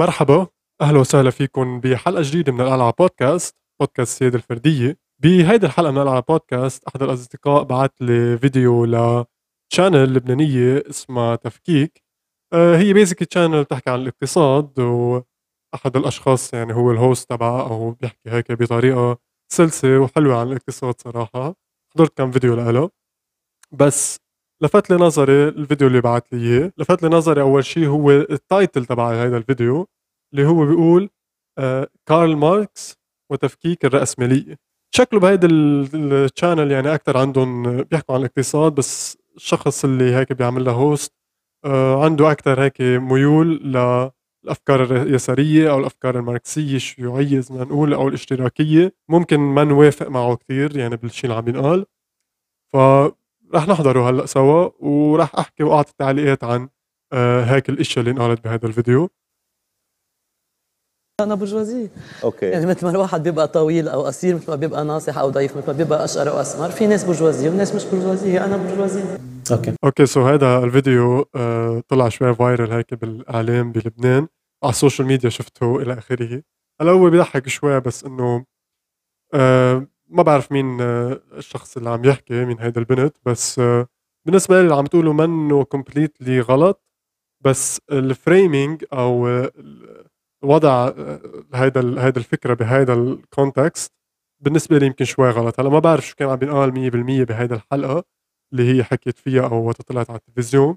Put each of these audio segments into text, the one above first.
مرحبا أهلا وسهلا فيكم بحلقة جديدة من القلعه بودكاست بودكاست سيد الفردية. بهيدي الحلقة من القلعه بودكاست أحد الأصدقاء بعث لي فيديو ل channel لبنانية اسمها تفكيك. آه، هي basically channel بتحكي عن الاقتصاد وأحد الأشخاص يعني هو ال host تبعها أو بيحكي هيك بطريقة سلسة وحلوة عن الاقتصاد صراحة. حضرت كم فيديو لها بس لفت لي نظري الفيديو اللي بعت لي إياه. لفت لي نظري أول شيء هو ال title تبع هذا الفيديو اللي هو بيقول آه كارل ماركس وتفكيك الرأسمالية. شكله بهيدا ال channel يعني أكثر عندهم بيحكوا عن الاقتصاد بس الشخص اللي هيك بيعمل له host آه عنده أكثر هيك ميول للأفكار اليسارية أو الأفكار الماركسية الشيوعية زي ما نقول أو الاشتراكية. ممكن ما نوافق معه كثير يعني بالشيء اللي عم ينقال. ف رح نحضره هلأ سوا وراح أحكي وأعطي تعليقات عن آه هيك الإشياء اللي انقالت بهذا الفيديو. أنا برجوازية. okay. يعني مثل ما الواحد بيبقى طويل أو قصير مثل ما بيبقى ناصح أو ضعيف مثل ما بيبقى أشقر أو أسمر في ناس برجوازية وناس مش برجوازية أنا برجوازية. okay. okay so هذا الفيديو آه طلع شوي viral هيك بالإعلام بلبنان على السوشيال ميديا شفته إلى آخره. هلأ هو بيضحك شوي بس إنه آه ما بعرف مين آه الشخص اللي عم يحكي مين هيدا البنت بس آه بالنسبة لي اللي عم تقوله منه completely غلط. بس ال framing أو وضع هيدا هيدا الفكرة بهيدا ال context بالنسبة لي يمكن شوي غلط. هلأ ما بعرف شو كان عم بينقال 100% بهيدا الحلقة اللي هي حكيت فيها أو وقت طلعت على التلفزيون.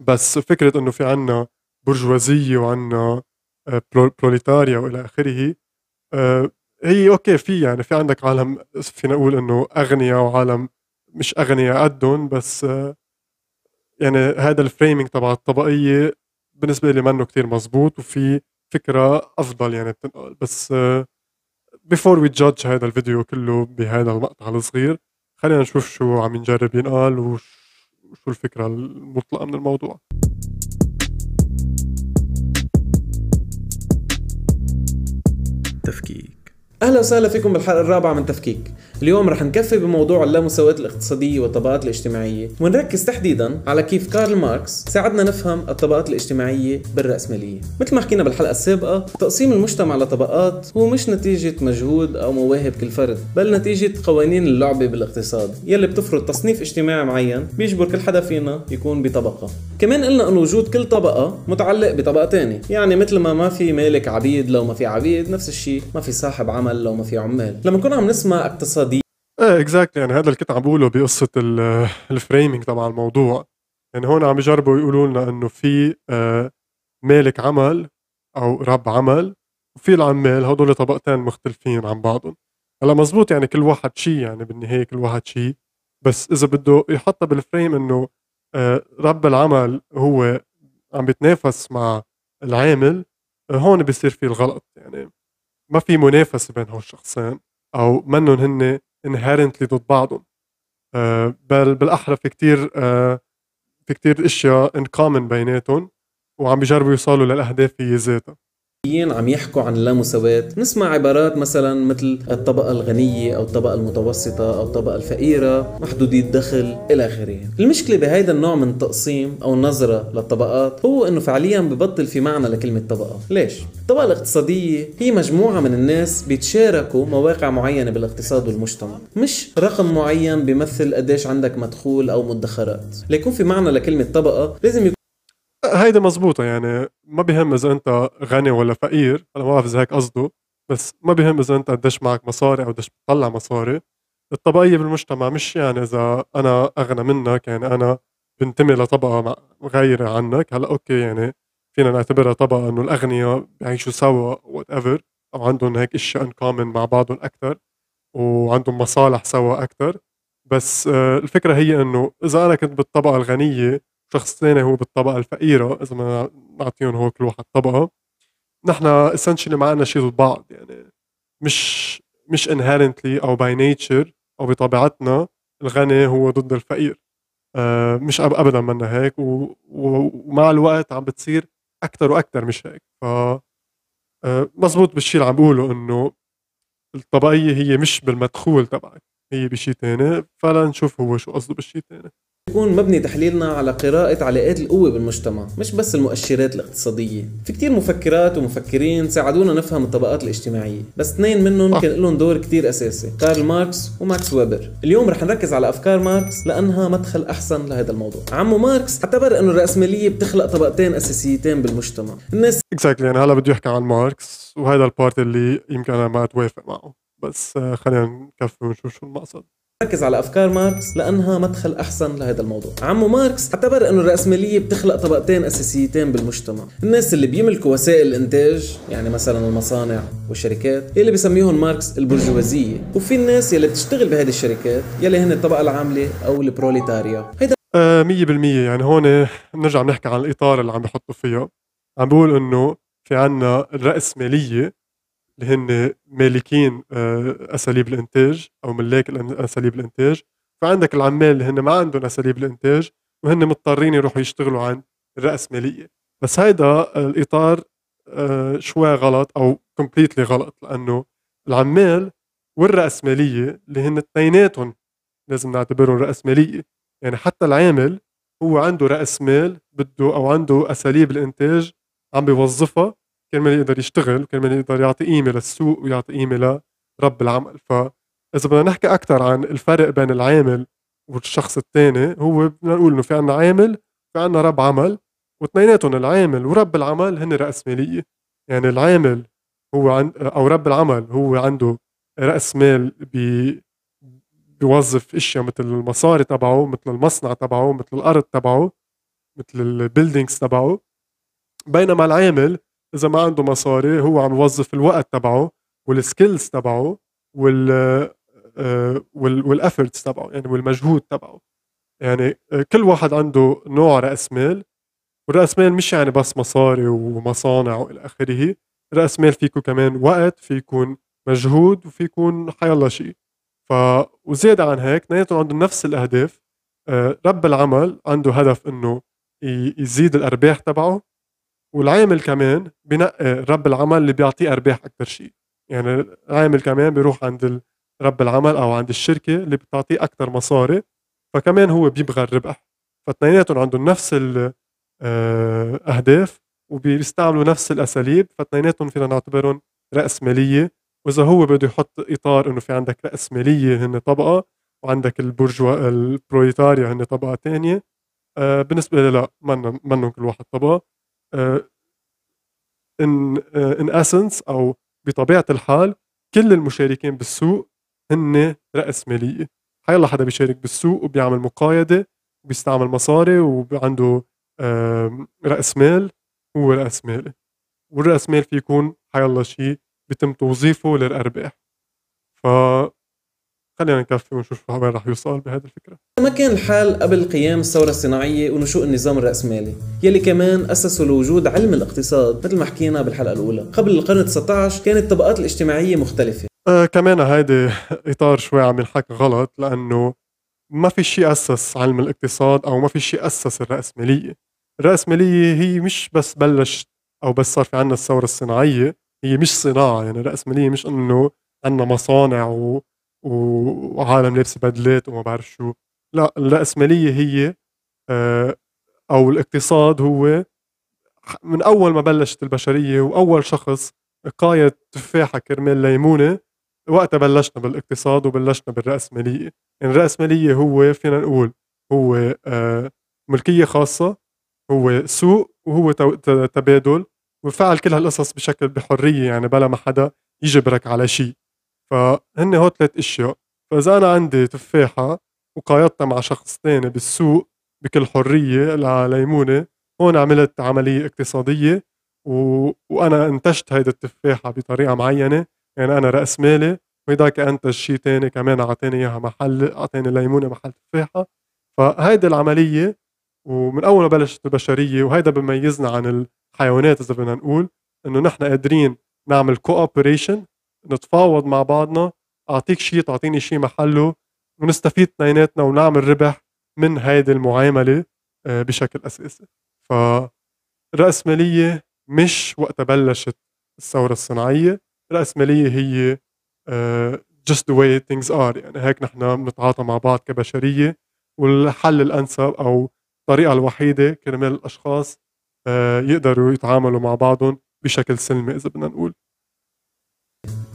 بس فكرة إنه في عنا برجوازية وعنا بروليتاريا وإلى آخره آه، هي okay في يعني في عندك عالم فينا نقول إنه أغنياء وعالم مش أغنياء قدهم بس يعني هذا ال framing تبع الطبقية بالنسبة لي منه كتير مزبوط وفي فكرة أفضل يعني بتنقل بس before we judge هذا الفيديو كله بهذا المقطع الصغير خلينا نشوف شو عم ينجرب ينقال وشو الفكرة المطلقة من الموضوع. تفكيك أهلا وسهلا فيكم بالحلقة الرابعة من تفكيك. اليوم رح نكفي بموضوع اللامساواة الاقتصادية والطبقات الاجتماعية. ونركز تحديدا على كيف كارل ماركس ساعدنا نفهم الطبقات الاجتماعية بالرأسمالية. مثل ما حكينا بالحلقة السابقة تقسيم المجتمع لطبقات هو مش نتيجة مجهود أو مواهب كل فرد بل نتيجة قوانين اللعبة بالاقتصاد يلي بتفرض تصنيف اجتماعي معين بيجبر كل حدا فينا يكون بطبقة. كمان قلنا أن وجود كل طبقة متعلق بطبقة تانية. يعني مثل ما ما في مالك عبيد لو ما في عبيد نفس الشيء ما في صاحب عمل لو ما في عمال. لما نكون عم نسمع اقتصاد إيه exactly يعني هذا اللي كنت عم بقوله بقصة ال framing تبع الموضوع. يعني هون عم يجربوا يقولوا لنا إنه في آه، مالك عمل أو رب عمل وفي العمال هدول طبقتين مختلفين عن بعضهم. هلا مزبوط يعني كل واحد شيء يعني بالنهاية كل واحد شيء بس إذا بده يحطها بال frame إنه آه، رب العمل هو عم بيتنافس مع العامل آه، هون بيصير في الغلط. يعني ما في منافسة بين هالشخصين أو منهم هن inherently ضد بعضهم. آه، بل بالاحرى في كتير آه، في كتير أشياء ان كومن بيناتهم وعم بيجربوا يوصلوا للأهداف هي ذاتها. عم يحكوا عن اللامساواة. نسمع عبارات مثلا مثل الطبقة الغنية أو الطبقة المتوسطة أو الطبقة الفقيرة محدودي الدخل إلى آخره. المشكلة بهذا النوع من التقسيم أو النظرة للطبقات هو أنه فعليا ببطل في معنى لكلمة طبقة. ليش؟ الطبقة الاقتصادية هي مجموعة من الناس بيتشاركوا مواقع معينة بالاقتصاد والمجتمع. مش رقم معين بيمثل قديش عندك مدخول أو مدخرات. ليكون في معنى لكلمة طبقة لازم يكون هيدي مزبوطة يعني ما بيهم إذا أنت غني ولا فقير أنا ما بعرف إذا هيك قصده بس ما بيهم إذا أنت قديش معك مصاري أو قديش بتطلع مصاري. الطبقية بالمجتمع مش يعني إذا أنا أغنى منك يعني أنا بنتمي لطبقة غيرة عنك. هلأ okay يعني فينا نعتبرها طبقة إنه الأغنياء بيعيشوا سوا whatever أو عندهم هيك أشياء مع بعضهم أكثر وعندهم مصالح سوا أكثر بس آه، الفكرة هي إنه إذا أنا كنت بالطبقة الغنية شخص ثاني هو بالطبقة الفقيرة إذا ما نعطيهم هو كل واحد طبقة. نحن essentially ما شيء ضد بعض يعني مش مش inherently أو by nature أو بطبيعتنا الغني هو ضد الفقير. آه مش ابدا منا هيك ومع الوقت عم بتصير أكثر وأكثر مش هيك. ف آه مزبوط بالشيء اللي عم بقوله إنه الطبقية هي مش بالمدخول تبعك هي بشيء ثاني فلا نشوف هو شو قصده بالشيء الثاني يكون مبني تحليلنا على قراءة علاقات القوة بالمجتمع مش بس المؤشرات الاقتصادية. في كتير مفكرات ومفكرين ساعدونا نفهم الطبقات الاجتماعية بس اثنين منهم كان لهم دور كتير أساسي كارل ماركس وماكس ويبر. اليوم رح نركز على أفكار ماركس لأنها مدخل أحسن لهذا الموضوع. عمو ماركس اعتبر أنه الرأسمالية بتخلق طبقتين أساسيتين بالمجتمع. الناس exactly يعني هلا بده يحكي عن ماركس وهذا ال part اللي يمكن أنا ما أتوافق معه. بس آه، خلينا نكفي ونشوف شو المقصد. ركز على أفكار ماركس لأنها مدخل أحسن لهذا الموضوع. عمو ماركس اعتبر إنه الرأسمالية بتخلق طبقتين أساسيتين بالمجتمع. الناس اللي بيملكوا وسائل الإنتاج يعني مثلا المصانع والشركات اللي بيسميهم ماركس البرجوازية. وفي الناس يلي بتشتغل بهذه الشركات يلي هن الطبقة العاملة أو البروليتاريا. هيدا آه، مية بالمية. يعني هون بنرجع بنحكي عن الإطار اللي عم بحطوا فيها. عم بقول إنه في عنا الرأسمالية اللي هن مالكين آه، أساليب الإنتاج أو ملاك أساليب الإنتاج. فعندك العمال اللي هن ما عندهم أساليب الإنتاج وهن مضطرين يروحوا يشتغلوا عن الرأسمالية بس هيدا الإطار آه، شوي غلط أو كومبليتلي غلط لأنه العمال والرأسمالية اللي هن اثنيناتهم لازم نعتبرهم رأسمالية يعني حتى العامل هو عنده رأس مال بده أو عنده أساليب الإنتاج عم بيوظفها كرمال يقدر يشتغل وكرمال يقدر يعطي قيمة للسوق ويعطي قيمة لرب العمل. فإذا بدنا نحكي أكثر عن الفرق بين العامل والشخص الثاني هو بدنا نقول إنه في عنا عامل في عنا رب عمل واثنيناتهم العامل ورب العمل هن رأسمالية يعني العامل هو عند أو رب العمل هو عنده رأس مال بي بيوظف إشياء مثل المصاري تبعه مثل المصنع تبعه مثل الأرض تبعه مثل ال buildings تبعه. بينما العامل إذا ما عنده مصاري هو عم يوظف الوقت تبعه وال skills تبعه وال آه، وال وال efforts تبعه يعني والمجهود تبعه. يعني آه، كل واحد عنده نوع رأس مال والراس مال مش يعني بس مصاري ومصانع وإلى آخره رأس مال فيكو كمان وقت في يكون مجهود وفي يكون حيالله شيء. ف وزيادة عن هيك اثنيناتهم عندهم نفس الأهداف آه، رب العمل عنده هدف إنه ي- يزيد الأرباح تبعه والعامل كمان بنقي رب العمل اللي بيعطيه أرباح أكثر شيء. يعني العامل كمان بيروح عند رب العمل أو عند الشركة اللي بتعطيه أكثر مصاري فكمان هو بيبغى الربح. فاثنيناتهم عندهم نفس الأهداف وبيستعملوا نفس الأساليب فاثنيناتهم فينا نعتبرهم رأسمالية وإذا هو بده يحط إطار إنه في عندك راسماليه هن طبقة وعندك البرجوا البروليتاريا هن طبقة تانية آه بالنسبة لي لا منن منن كل واحد طبقة. آه in in essence أو بطبيعة الحال كل المشاركين بالسوق هن راسماليه حيلا حدا بيشارك بالسوق وبيعمل مقايضة وبيستعمل مصاري وعنده رأس مال هو رأس مالي والرأس مال في يكون حيلا شيء بيتم توظيفه للأرباح. ف خلينا نكفي ونشوف وين رح يوصل بهذه الفكرة. ما كان الحال قبل قيام الثورة الصناعية ونشوء النظام الرأسمالي يلي كمان أسسوا لوجود علم الاقتصاد مثل ما حكينا بالحلقة الأولى. قبل القرن 19 كانت الطبقات الاجتماعية مختلفة. آه كمان هيدي إطار شوي عم ينحكى غلط لأنه ما في شيء أسس علم الاقتصاد أو ما في شيء أسس الرأسمالية. الرأسمالية هي مش بس بلش أو بس صار في عنا الثورة الصناعية هي مش صناعة. يعني الرأسمالية مش إنه عنا مصانع و... وعالم لابسه بدلات وما بعرف شو. لا الرأسمالية هي آه أو الاقتصاد هو من أول ما بلشت البشرية وأول شخص قايد تفاحة كرمال ليمونة وقتها بلشنا بالاقتصاد وبلشنا بالرأسمالية. يعني الرأسمالية هو فينا نقول هو آه، ملكية خاصة هو سوق وهو تبادل وفعل كل هالقصص بشكل بحرية يعني بلا ما حدا يجبرك على شيء. فهن هو ثلاث إشياء. فإذا أنا عندي تفاحة وقايضتها مع شخص تاني بالسوق بكل حرية ليمونة هون عملت عملية اقتصادية و... وأنا انتجت هيدي التفاحة بطريقة معينة. يعني أنا رأس مالي وهيداك أنتج شيء تاني كمان اعطاني إياها محل اعطاني ليمونة محل تفاحة. فهيدي العملية ومن أول ما بلشت البشرية وهيدا بميزنا عن الحيوانات إذا بدنا نقول إنه نحن قادرين نعمل كوبريشن نتفاوض مع بعضنا أعطيك شيء تعطيني شيء محله ونستفيد اثنيناتنا ونعمل ربح من هيدي المعاملة آه، بشكل أساسي. فالرأسمالية مش وقت بلشت الثورة الصناعية الرأسمالية هي uh, just the way things are. يعني هيك نحن بنتعاطى مع بعض كبشرية والحل الأنسب أو الطريقة الوحيدة كرمال الأشخاص آه، يقدروا يتعاملوا مع بعضهم بشكل سلمي إذا بدنا نقول.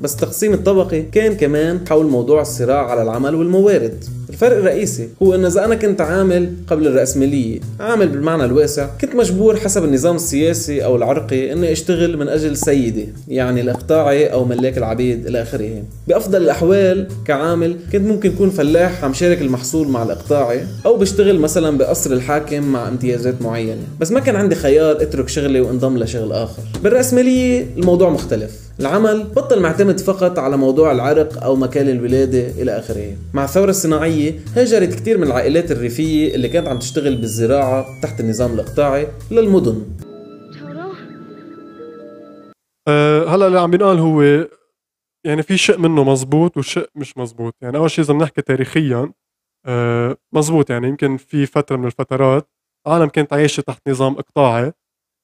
بس التقسيم الطبقي كان كمان حول موضوع الصراع على العمل والموارد. الفرق الرئيسي هو انه إذا أنا كنت عامل قبل الرأسمالية عامل بالمعنى الواسع كنت مجبور حسب النظام السياسي أو العرقي إني أشتغل من أجل سيدي يعني الاقطاعي أو ملاك العبيد إلى آخره. بأفضل الأحوال كعامل كنت ممكن أكون فلاح عم شارك المحصول مع الاقطاعي أو بشتغل مثلا بقصر الحاكم مع امتيازات معينة. بس ما كان عندي خيار أترك شغلي وانضم لشغل آخر. بالرأسمالية الموضوع مختلف. العمل بطل معتمد فقط على موضوع العرق أو مكان الولادة إلى آخره. مع الثورة الصناعية هاجرت كثير من العائلات الريفية اللي كانت عم تشتغل بالزراعة تحت النظام الإقطاعي للمدن. أه هلا اللي عم بينقال هو يعني في شيء منه مزبوط وشيء مش مزبوط. يعني أول شيء إذا بنحكي تاريخيا أه مزبوط يعني يمكن في فترة من الفترات عالم كانت عايشة تحت نظام اقطاعي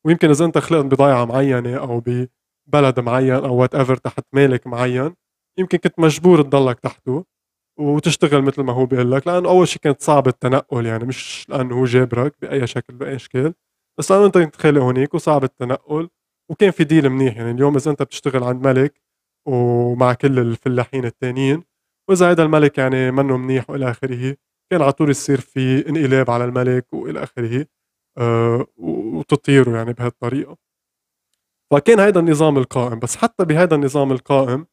ويمكن إذا أنت خلقت بضيعه معينة أو ببلد معين أو وات ايفر تحت مالك معين يمكن كنت مجبور تضلك تحته وتشتغل مثل ما هو بيقول لك لأنه أول شيء كانت صعب التنقل يعني مش لأنه هو جابرك بأي شكل بأي إشكال بس لأنه أنت كنت خالق هونيك وصعب التنقل وكان في ديل منيح يعني اليوم إذا أنت بتشتغل عند ملك ومع كل الفلاحين التانيين وإذا هذا الملك يعني منه منيح وإلى آخره كان على طول يصير في انقلاب على الملك وإلى آخره أه وتطيره يعني بهالطريقة. فكان هذا النظام القائم بس حتى بهذا النظام القائم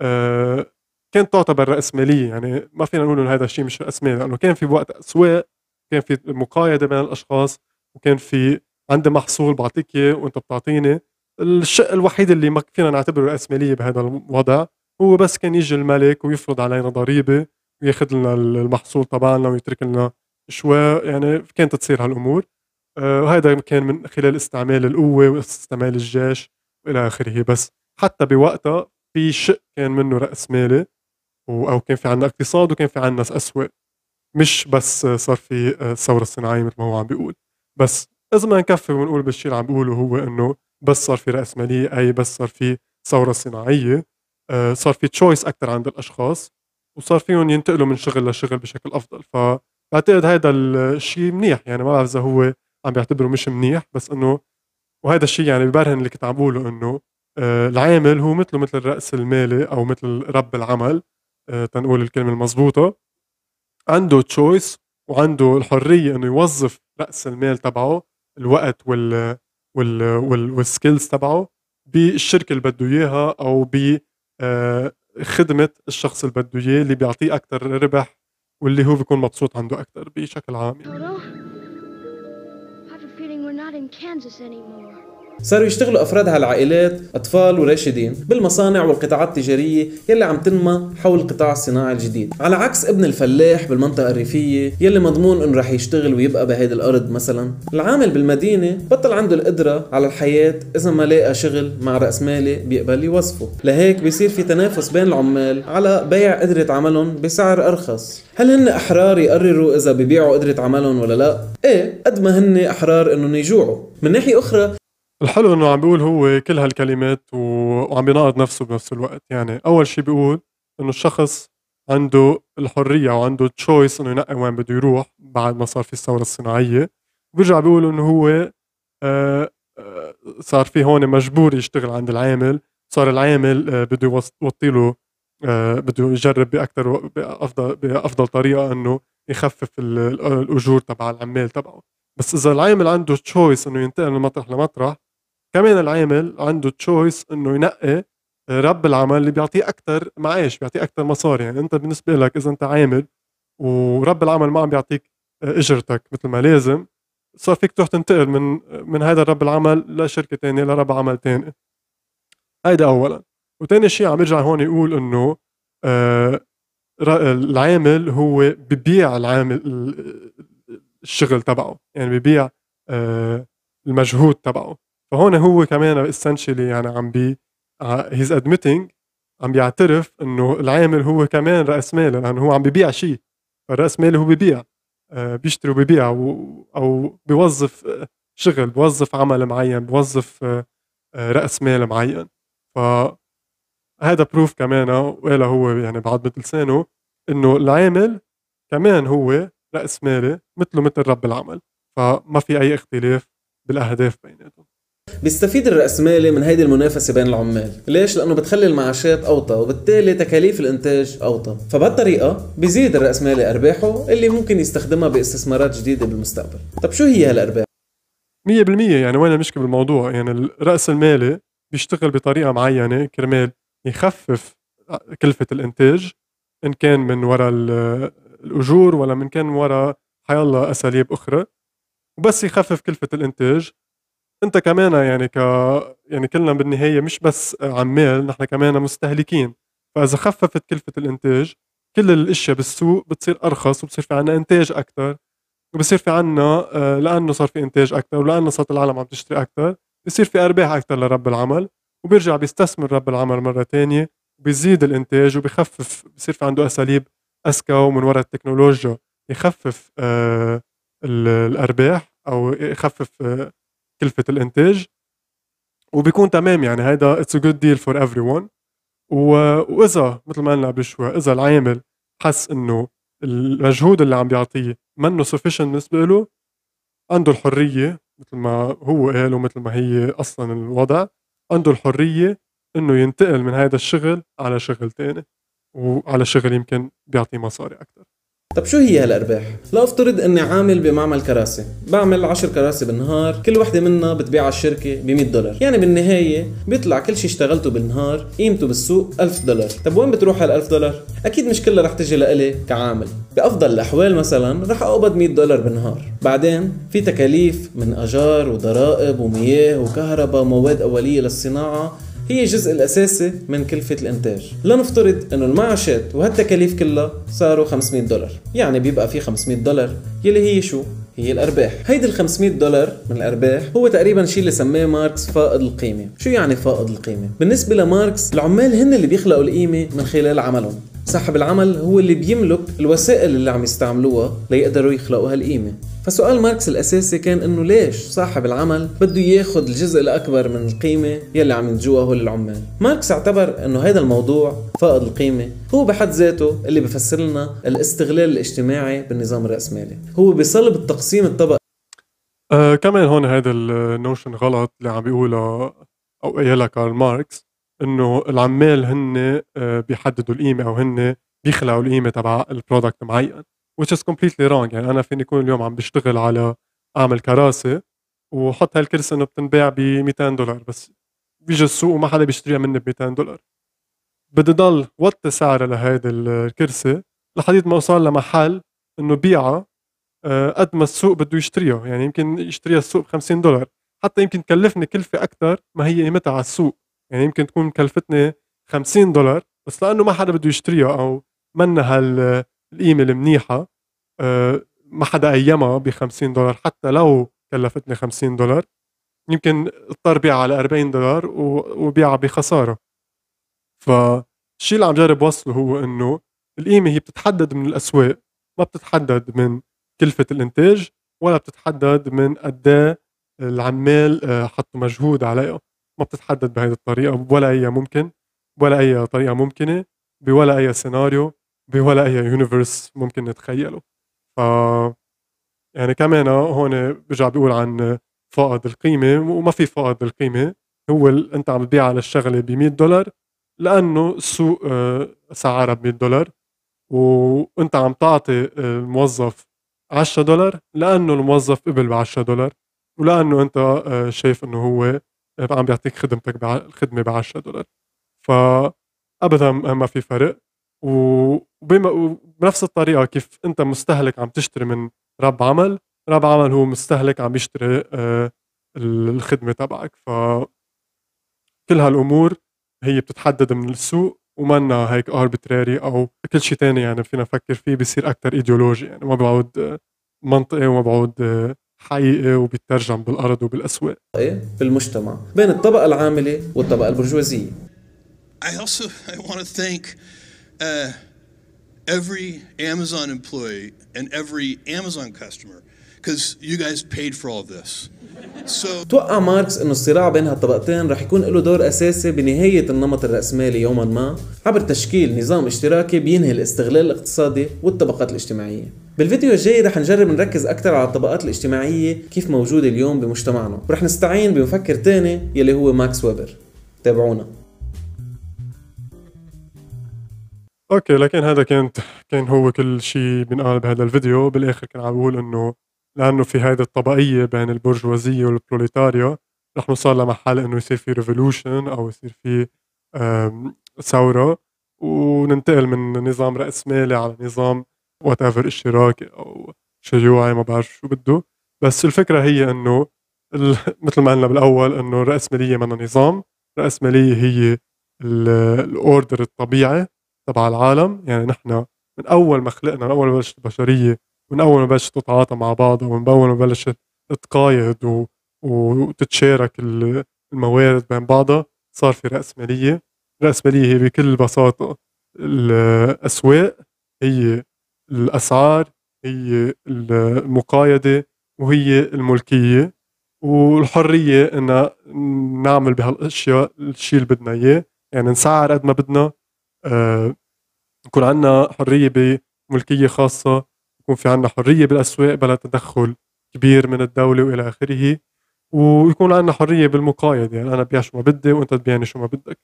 أه كانت تعتبر رأسمالية. يعني ما فينا نقول إنه هذا الشيء مش رأسمالي لأنه كان في وقت أسواق كان في مقايضة بين الأشخاص وكان في عندي محصول بعطيك إياه وأنت بتعطيني. الشيء الوحيد اللي ما فينا نعتبره رأسمالية بهذا الوضع هو بس كان يجي الملك ويفرض علينا ضريبة وياخذ لنا المحصول تبعنا ويترك لنا شوي. يعني كانت تصير هالأمور. آه، وهذا كان من خلال استعمال القوة واستعمال الجيش وإلى آخره. بس حتى بوقتها في شق كان منه رأسمالي أو كان في عندنا اقتصاد وكان في عندنا اسواق مش بس صار في الثورة الصناعية مثل ما هو عم بيقول. بس إذا ما نكفي ونقول بالشيء اللي عم بيقوله هو إنه بس صار في راسماليه أي بس صار في ثورة صناعية آه، صار في تشويس أكثر عند الأشخاص وصار فيهم ينتقلوا من شغل لشغل بشكل أفضل. فبعتقد هذا الشيء منيح. يعني ما بعرف إذا هو عم بيعتبره مش منيح بس إنه وهذا الشيء يعني ببرهن اللي كنت عم بقوله إنه آه، العامل هو مثله مثل الرأس المالي أو مثل رب العمل آه، تنقول الكلمة المضبوطة عنده choice وعنده الحرية إنه يوظف رأس المال تبعه الوقت وال وال وال وال skills تبعه بالشركة اللي بده إياها أو ب آه، خدمة الشخص اللي بده إياه اللي بيعطيه أكثر ربح واللي هو بيكون مبسوط عنده أكثر بشكل عام يعني. Kansas anymore. صاروا يشتغلوا أفراد هالعائلات أطفال وراشدين بالمصانع والقطاعات التجارية يلي عم تنمى حول القطاع الصناعي الجديد. على عكس ابن الفلاح بالمنطقة الريفية يلي مضمون إنه رح يشتغل ويبقى بهيدي الأرض مثلا. العامل بالمدينة بطل عنده القدرة على الحياة إذا ما لقى شغل مع رأس مالي بيقبل يوظفه. لهيك بيصير في تنافس بين العمال على بيع قدرة عملهم بسعر أرخص. هل هن أحرار يقرروا إذا بيبيعوا قدرة عملهم ولا لا؟ إيه قد ما هن أحرار إنهم يجوعوا. من ناحية أخرى الحلو إنه عم بيقول هو كل هالكلمات وعم بيناقض نفسه بنفس الوقت. يعني أول شيء بيقول إنه الشخص عنده الحرية وعنده تشويس إنه ينقي وين بده يروح بعد ما صار في الثورة الصناعية. وبيرجع بيقول إنه هو آه، آه، صار في هون مجبور يشتغل عند العامل. صار العامل آه، بده يوطي له بده يجرب باكثر بافضل بأفضل طريقة إنه يخفف الأجور تبع العمال تبعه. بس إذا العامل عنده تشويس إنه ينتقل من مطرح لمطرح كمان العامل عنده تشويس إنه ينقي رب العمل اللي بيعطيه أكثر معاش بيعطيه أكثر مصاري. يعني أنت بالنسبة لك إذا أنت عامل ورب العمل ما عم بيعطيك إجرتك مثل ما لازم صار فيك تروح تنتقل من من هذا رب العمل لشركة ثانية لرب عمل ثاني هيدا اولا. وثاني شيء عم يرجع هون يقول إنه آه العامل هو ببيع العامل الشغل تبعه. يعني ببيع آه المجهود تبعه. فهون هو كمان essentially يعني عم بي he's admitting عم بيعترف إنه العامل هو كمان رأس مال لأنه هو عم ببيع شيء. فالرأس مال هو ببيع. آه، بيشتري وبيبيع أو بيوظف آه، شغل بوظف عمل معين بوظف آه، رأس مال معين. ف هذا بروف كمان وقال هو يعني بعض لسانه إنه العامل كمان هو رأسمالي مثله مثل رب العمل. فما في أي اختلاف بالأهداف بيناتهم. بيستفيد الرأسمالي من هيدي المنافسة بين العمال. ليش؟ لأنه بتخلي المعاشات أوطى وبالتالي تكاليف الإنتاج أوطى. فبهالطريقة بيزيد الرأسمالي أرباحه اللي ممكن يستخدمها باستثمارات جديدة بالمستقبل. طب شو هي هالأرباح؟ مية بالمية يعني وين المشكلة بالموضوع؟ يعني الرأس المالي بيشتغل بطريقة معينة كرمال يخفف كلفة الإنتاج إن كان من وراء الأجور ولا من كان وراء حيالله أساليب أخرى وبس يخفف كلفة الإنتاج. انت كمان يعني ك يعني كلنا بالنهاية مش بس عمال نحن كمان مستهلكين. فإذا خففت كلفة الإنتاج كل الأشياء بالسوق بتصير أرخص وبصير في عنا إنتاج أكثر وبصير في عنا آه، لأنه صار في إنتاج أكثر ولأنه صارت العالم عم تشتري أكثر بصير في أرباح أكثر لرب العمل وبيرجع بيستثمر رب العمل مرة ثانية وبيزيد الإنتاج وبيخفف بصير في عنده أساليب أذكى ومن وراء التكنولوجيا يخفف آه الأرباح أو يخفف آه كلفة الإنتاج وبيكون تمام يعني هيدا it's a good deal for everyone وإذا مثل ما قلنا قبل شوي إذا العامل حس إنه المجهود اللي عم بيعطيه منه سفيشنت بالنسبة له عنده الحرية مثل ما هو قال ومثل ما هي أصلا الوضع عنده الحرية إنه ينتقل من هذا الشغل على شغل تاني وعلى شغل يمكن بيعطيه مصاري أكثر طب شو هي هالأرباح؟ لا أفترض إني عامل بمعمل كراسي، بعمل 10 كراسي بالنهار، كل وحدة منها بتبيعها الشركة ب 100 دولار، يعني بالنهاية بيطلع كل شيء اشتغلته بالنهار قيمته بالسوق 1000 دولار، طب وين بتروح هال 1000 دولار؟ أكيد مش كلها رح تجي لإلي كعامل، بأفضل الأحوال مثلا رح أقبض 100 دولار بالنهار، بعدين في تكاليف من أجار وضرائب ومياه وكهرباء ومواد أولية للصناعة هي الجزء الأساسي من كلفة الإنتاج. لنفترض أنه المعاشات وهالتكاليف كلها صاروا 500 دولار. يعني بيبقى في 500 دولار يلي هي شو؟ هي الأرباح. هيدي ال 500 دولار من الأرباح هو تقريبا شيء اللي سماه ماركس فائض القيمة. شو يعني فائض القيمة؟ بالنسبة لماركس العمال هن اللي بيخلقوا القيمة من خلال عملهم. صاحب العمل هو اللي بيملك الوسائل اللي عم يستعملوها ليقدروا يخلقوا هالقيمة. فسؤال ماركس الأساسي كان إنه ليش صاحب العمل بده ياخذ الجزء الأكبر من القيمة يلي عم ينتجوها هو والعمال؟ ماركس اعتبر إنه هذا الموضوع فائض القيمة. هو بحد ذاته اللي بفسر لنا الاستغلال الاجتماعي بالنظام الرأسمالي. هو بصلب التقسيم الطبقي. آه كمان هون هذا ال notion غلط اللي عم بيقولها أو قايلها كارل ماركس إنه العمال هن آه، بيحددوا القيمة أو هن بيخلقوا القيمة تبع ال product معين. Which is completely wrong. يعني أنا فيني أكون اليوم عم بشتغل على أعمل كراسي وحط هالكرسي إنه بتنباع ب 200 دولار بس بيجي السوق وما حدا بيشتريها مني ب 200 دولار. بدي ضل وطي سعرها لهيدي الكرسي لحديت ما اوصل لمحل إنه بيعها آه، قد ما السوق بده يشتريها. يعني يمكن يشتريها السوق ب 50 دولار حتى يمكن تكلفني كلفة أكثر ما هي قيمتها على السوق. يعني يمكن تكون كلفتني 50 دولار بس لأنه ما حدا بده يشتريها أو منا هالقيمه المنيحه آه، ما حدا قيمها ب 50 دولار حتى لو كلفتني 50 دولار يمكن اضطر بيعها على 40 دولار وبيعها بخسارة. فالشيء اللي عم جرب وصله هو إنه القيمه هي بتتحدد من الأسواق ما بتتحدد من كلفة الإنتاج ولا بتتحدد من قد إيه العمال آه، حطوا مجهود عليها. ما بتتحدد بهذه الطريقة ولا أي ممكن ولا أي طريقة ممكنة بولا أي سيناريو. بولا اي universe ممكن نتخيله. ف يعني كمان هون برجع بيقول عن فائض القيمة وما في فائض القيمة. هو أنت عم تبيع على الشغلة ب 100 دولار لأنه السوق آه، سعرها ب 100 دولار وأنت عم تعطي الموظف 10 دولار لأنه الموظف قبل ب 10 دولار ولأنه أنت آه، شايف إنه هو عم بيعطيك خدمتك الخدمه ب 10 دولار. فابدا ما في فرق. وبنفس الطريقة كيف أنت مستهلك عم تشتري من رب عمل رب عمل هو مستهلك عم يشتري آه، الخدمة تبعك. ف كل هالأمور هي بتتحدد من السوق ومنا هيك اربتراري أو كل شيء تاني يعني فينا نفكر فيه بصير أكثر ايديولوجي يعني ما بعود منطقي وما بعود حقيقي وبيترجم بالأرض وبالأسواق. بالمجتمع بين الطبقة العاملة والطبقة البرجوازية. I also I want to thank uh, every Amazon employee and every Amazon customer because you guys paid for all this. So توقع ماركس إنه الصراع بين هالطبقتين رح يكون له دور أساسي بنهاية النمط الرأسمالي يوما ما عبر تشكيل نظام اشتراكي بينهي الاستغلال الاقتصادي والطبقات الاجتماعية. بالفيديو الجاي رح نجرب نركز أكثر على الطبقات الاجتماعية كيف موجودة اليوم بمجتمعنا ورح نستعين بمفكر تاني يلي هو ماكس ويبر. تابعونا. أوكي لكن هذا كانت كان هو كل شيء بنقال بهذا الفيديو. بالآخر كان عم بقول إنه لأنه في هذه الطبقية بين البرجوازية والبروليتاريا رح نوصل لمحل إنه يصير في revolution أو يصير في ثورة. وننتقل من نظام رأسمالي على نظام whatever اشتراكي أو شيوعي ما بعرف شو بده. بس الفكرة هي إنه مثل ما قلنا بالأول إنه الرأسماليه من نظام. الرأسماليه هي ال order الطبيعي. تبع العالم. يعني نحن من أول ما خلقنا من أول ما بلشت البشرية من أول ما بلشت تتعاطى مع بعض ومن أول ما بلشت تتقايض و... وتتشارك ال- الموارد بين بعضها صار في رأسمالية الرأسمالية هي بكل بساطة الأسواق هي الأسعار هي المقايضة وهي الملكية. والحرية إن نعمل بهالأشياء الشيء اللي بدنا إياه. يعني نسعر قد ما بدنا يكون عندنا حرية بملكية خاصة يكون في عندنا حرية بالأسواق بلا تدخل كبير من الدولة وإلى آخره ويكون عندنا حرية بالمقايضة يعني أنا ببيع شو ما بدي وأنت تبيعني شو ما بدك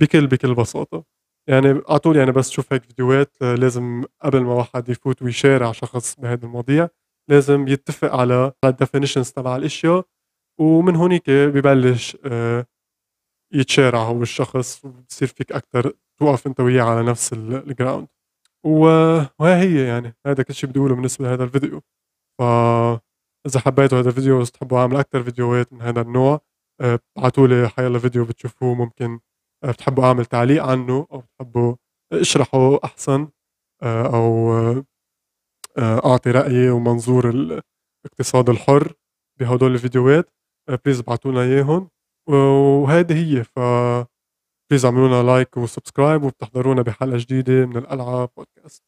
بكل بكل بساطة. يعني على طول يعني بس شوف هيك فيديوهات آه، لازم قبل ما واحد يفوت ويشارع شخص بهذه المواضيع لازم يتفق على الديفينيشنز تبع الأشياء ومن هونيك ببلش آه، يتشارع هو الشخص وبصير فيك أكثر توقف أنت وياه على نفس ال ground وها هي يعني هذا كل شيء بدي اقوله بالنسبة لهذا الفيديو. ف إذا حبيتوا هذا الفيديو واذا تحبوا أعمل أكثر فيديوهات من هذا النوع آه، ابعتوا لي حيلا فيديو بتشوفوه ممكن آه، بتحبوا أعمل تعليق عنه أو بتحبوا اشرحه أحسن آه، أو أعطي رأيي ومنظور الاقتصاد الحر بهدول الفيديوهات please ابعتوا لنا إياهم. وهذه هي. ف please اعملوا لنا like و subscribe وبتحضرونا بحلقة جديدة من القلعه بودكاست